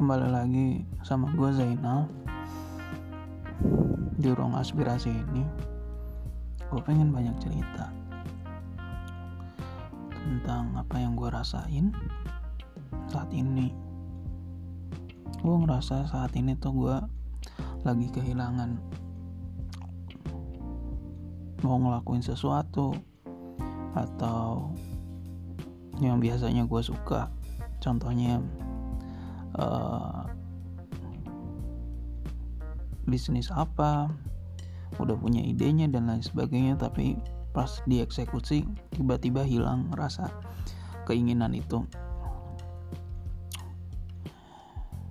kembali lagi sama gue Zainal di ruang aspirasi ini. Gue pengen banyak cerita tentang apa yang gue rasain saat ini. Gue ngerasa saat ini tuh gue lagi kehilangan mau ngelakuin sesuatu atau yang biasanya gue suka. Contohnya uh, bisnis apa udah punya idenya dan lain sebagainya tapi pas dieksekusi tiba-tiba hilang rasa keinginan itu.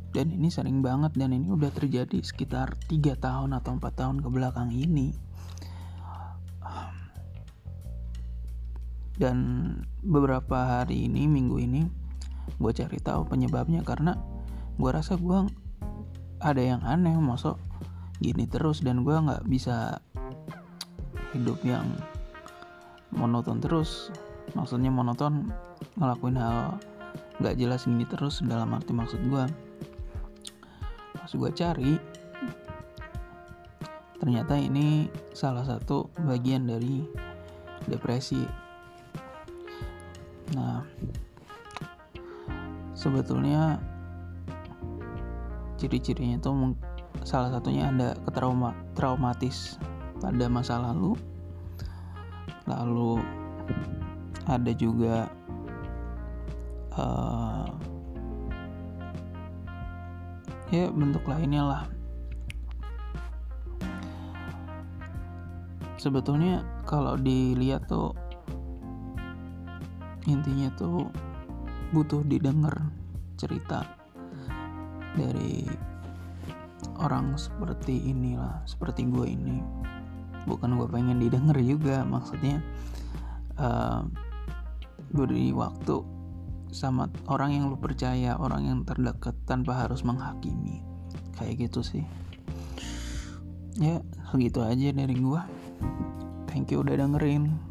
Dan ini sering banget dan ini udah terjadi sekitar tiga tahun atau empat tahun ke belakang ini. Dan beberapa hari ini minggu ini gue cari tahu penyebabnya karena gue rasa gue ada yang aneh masuk gini terus dan gue nggak bisa hidup yang monoton terus. Maksudnya monoton ngelakuin hal nggak jelas gini terus dalam arti maksud gue pas gue cari ternyata ini salah satu bagian dari depresi. Nah sebetulnya ciri-cirinya itu salah satunya ada ketrauma traumatis pada masa lalu. Lalu ada juga uh, ya bentuk lainnya lah. Sebetulnya kalau dilihat tuh intinya tuh butuh didengar cerita dari orang seperti inilah seperti gue ini. Bukan gue pengen didengar juga maksudnya uh, beri waktu sama orang yang lu percaya orang yang terdekat tanpa harus menghakimi. Kayak gitu sih. Ya segitu aja dari gue thank you udah dengerin